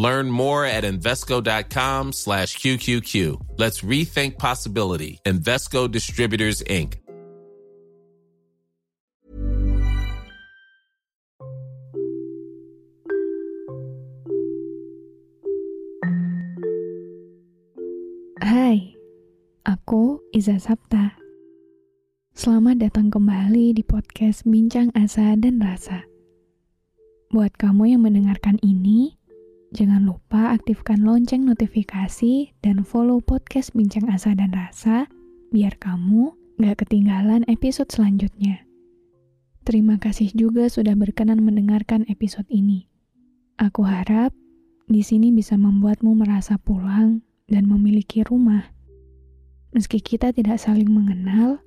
Learn more at Invesco.com slash QQQ. Let's rethink possibility. Invesco Distributors, Inc. Hai, aku Iza Sapta. Selamat datang kembali di podcast Bincang Asa dan Rasa. Buat kamu yang mendengarkan ini, jangan lupa aktifkan lonceng notifikasi dan follow podcast Bincang Asa dan Rasa biar kamu gak ketinggalan episode selanjutnya. Terima kasih juga sudah berkenan mendengarkan episode ini. Aku harap di sini bisa membuatmu merasa pulang dan memiliki rumah. Meski kita tidak saling mengenal,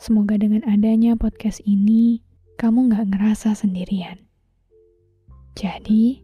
semoga dengan adanya podcast ini, kamu gak ngerasa sendirian. Jadi,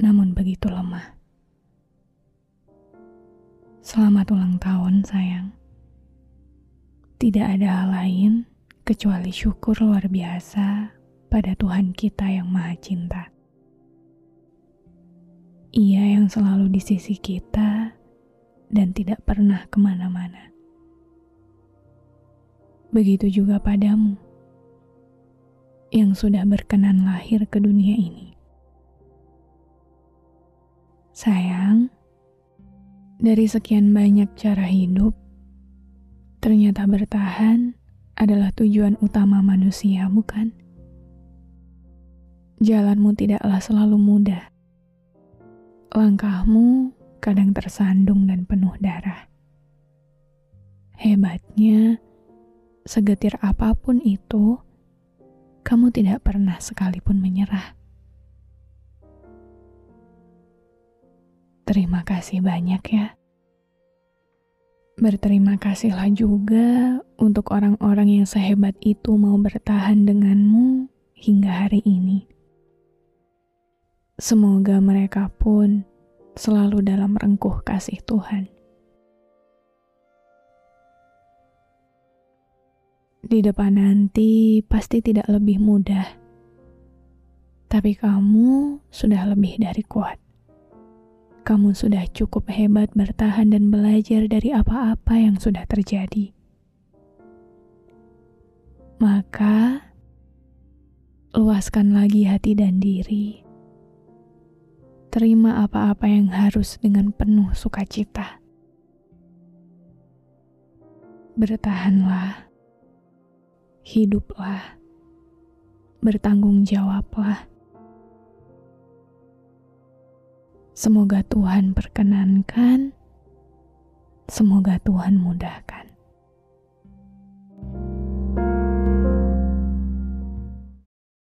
namun begitu lemah. Selamat ulang tahun, sayang. Tidak ada hal lain kecuali syukur luar biasa pada Tuhan kita yang Maha Cinta. Ia yang selalu di sisi kita dan tidak pernah ke mana-mana. Begitu juga padamu yang sudah berkenan lahir ke dunia ini. Sayang, dari sekian banyak cara hidup, ternyata bertahan adalah tujuan utama manusia, bukan? Jalanmu tidaklah selalu mudah. Langkahmu kadang tersandung dan penuh darah. Hebatnya, segetir apa pun itu, kamu tidak pernah sekalipun menyerah. Terima kasih banyak ya. Berterima kasihlah juga untuk orang-orang yang sehebat itu mau bertahan denganmu hingga hari ini. Semoga mereka pun selalu dalam rengkuh kasih Tuhan. Di depan nanti pasti tidak lebih mudah, tapi kamu sudah lebih dari kuat. Kamu sudah cukup hebat bertahan dan belajar dari apa-apa yang sudah terjadi. Maka, luaskan lagi hati dan diri. Terima apa-apa yang harus dengan penuh sukacita. Bertahanlah hiduplah, bertanggung jawablah. Semoga Tuhan perkenankan, semoga Tuhan mudahkan.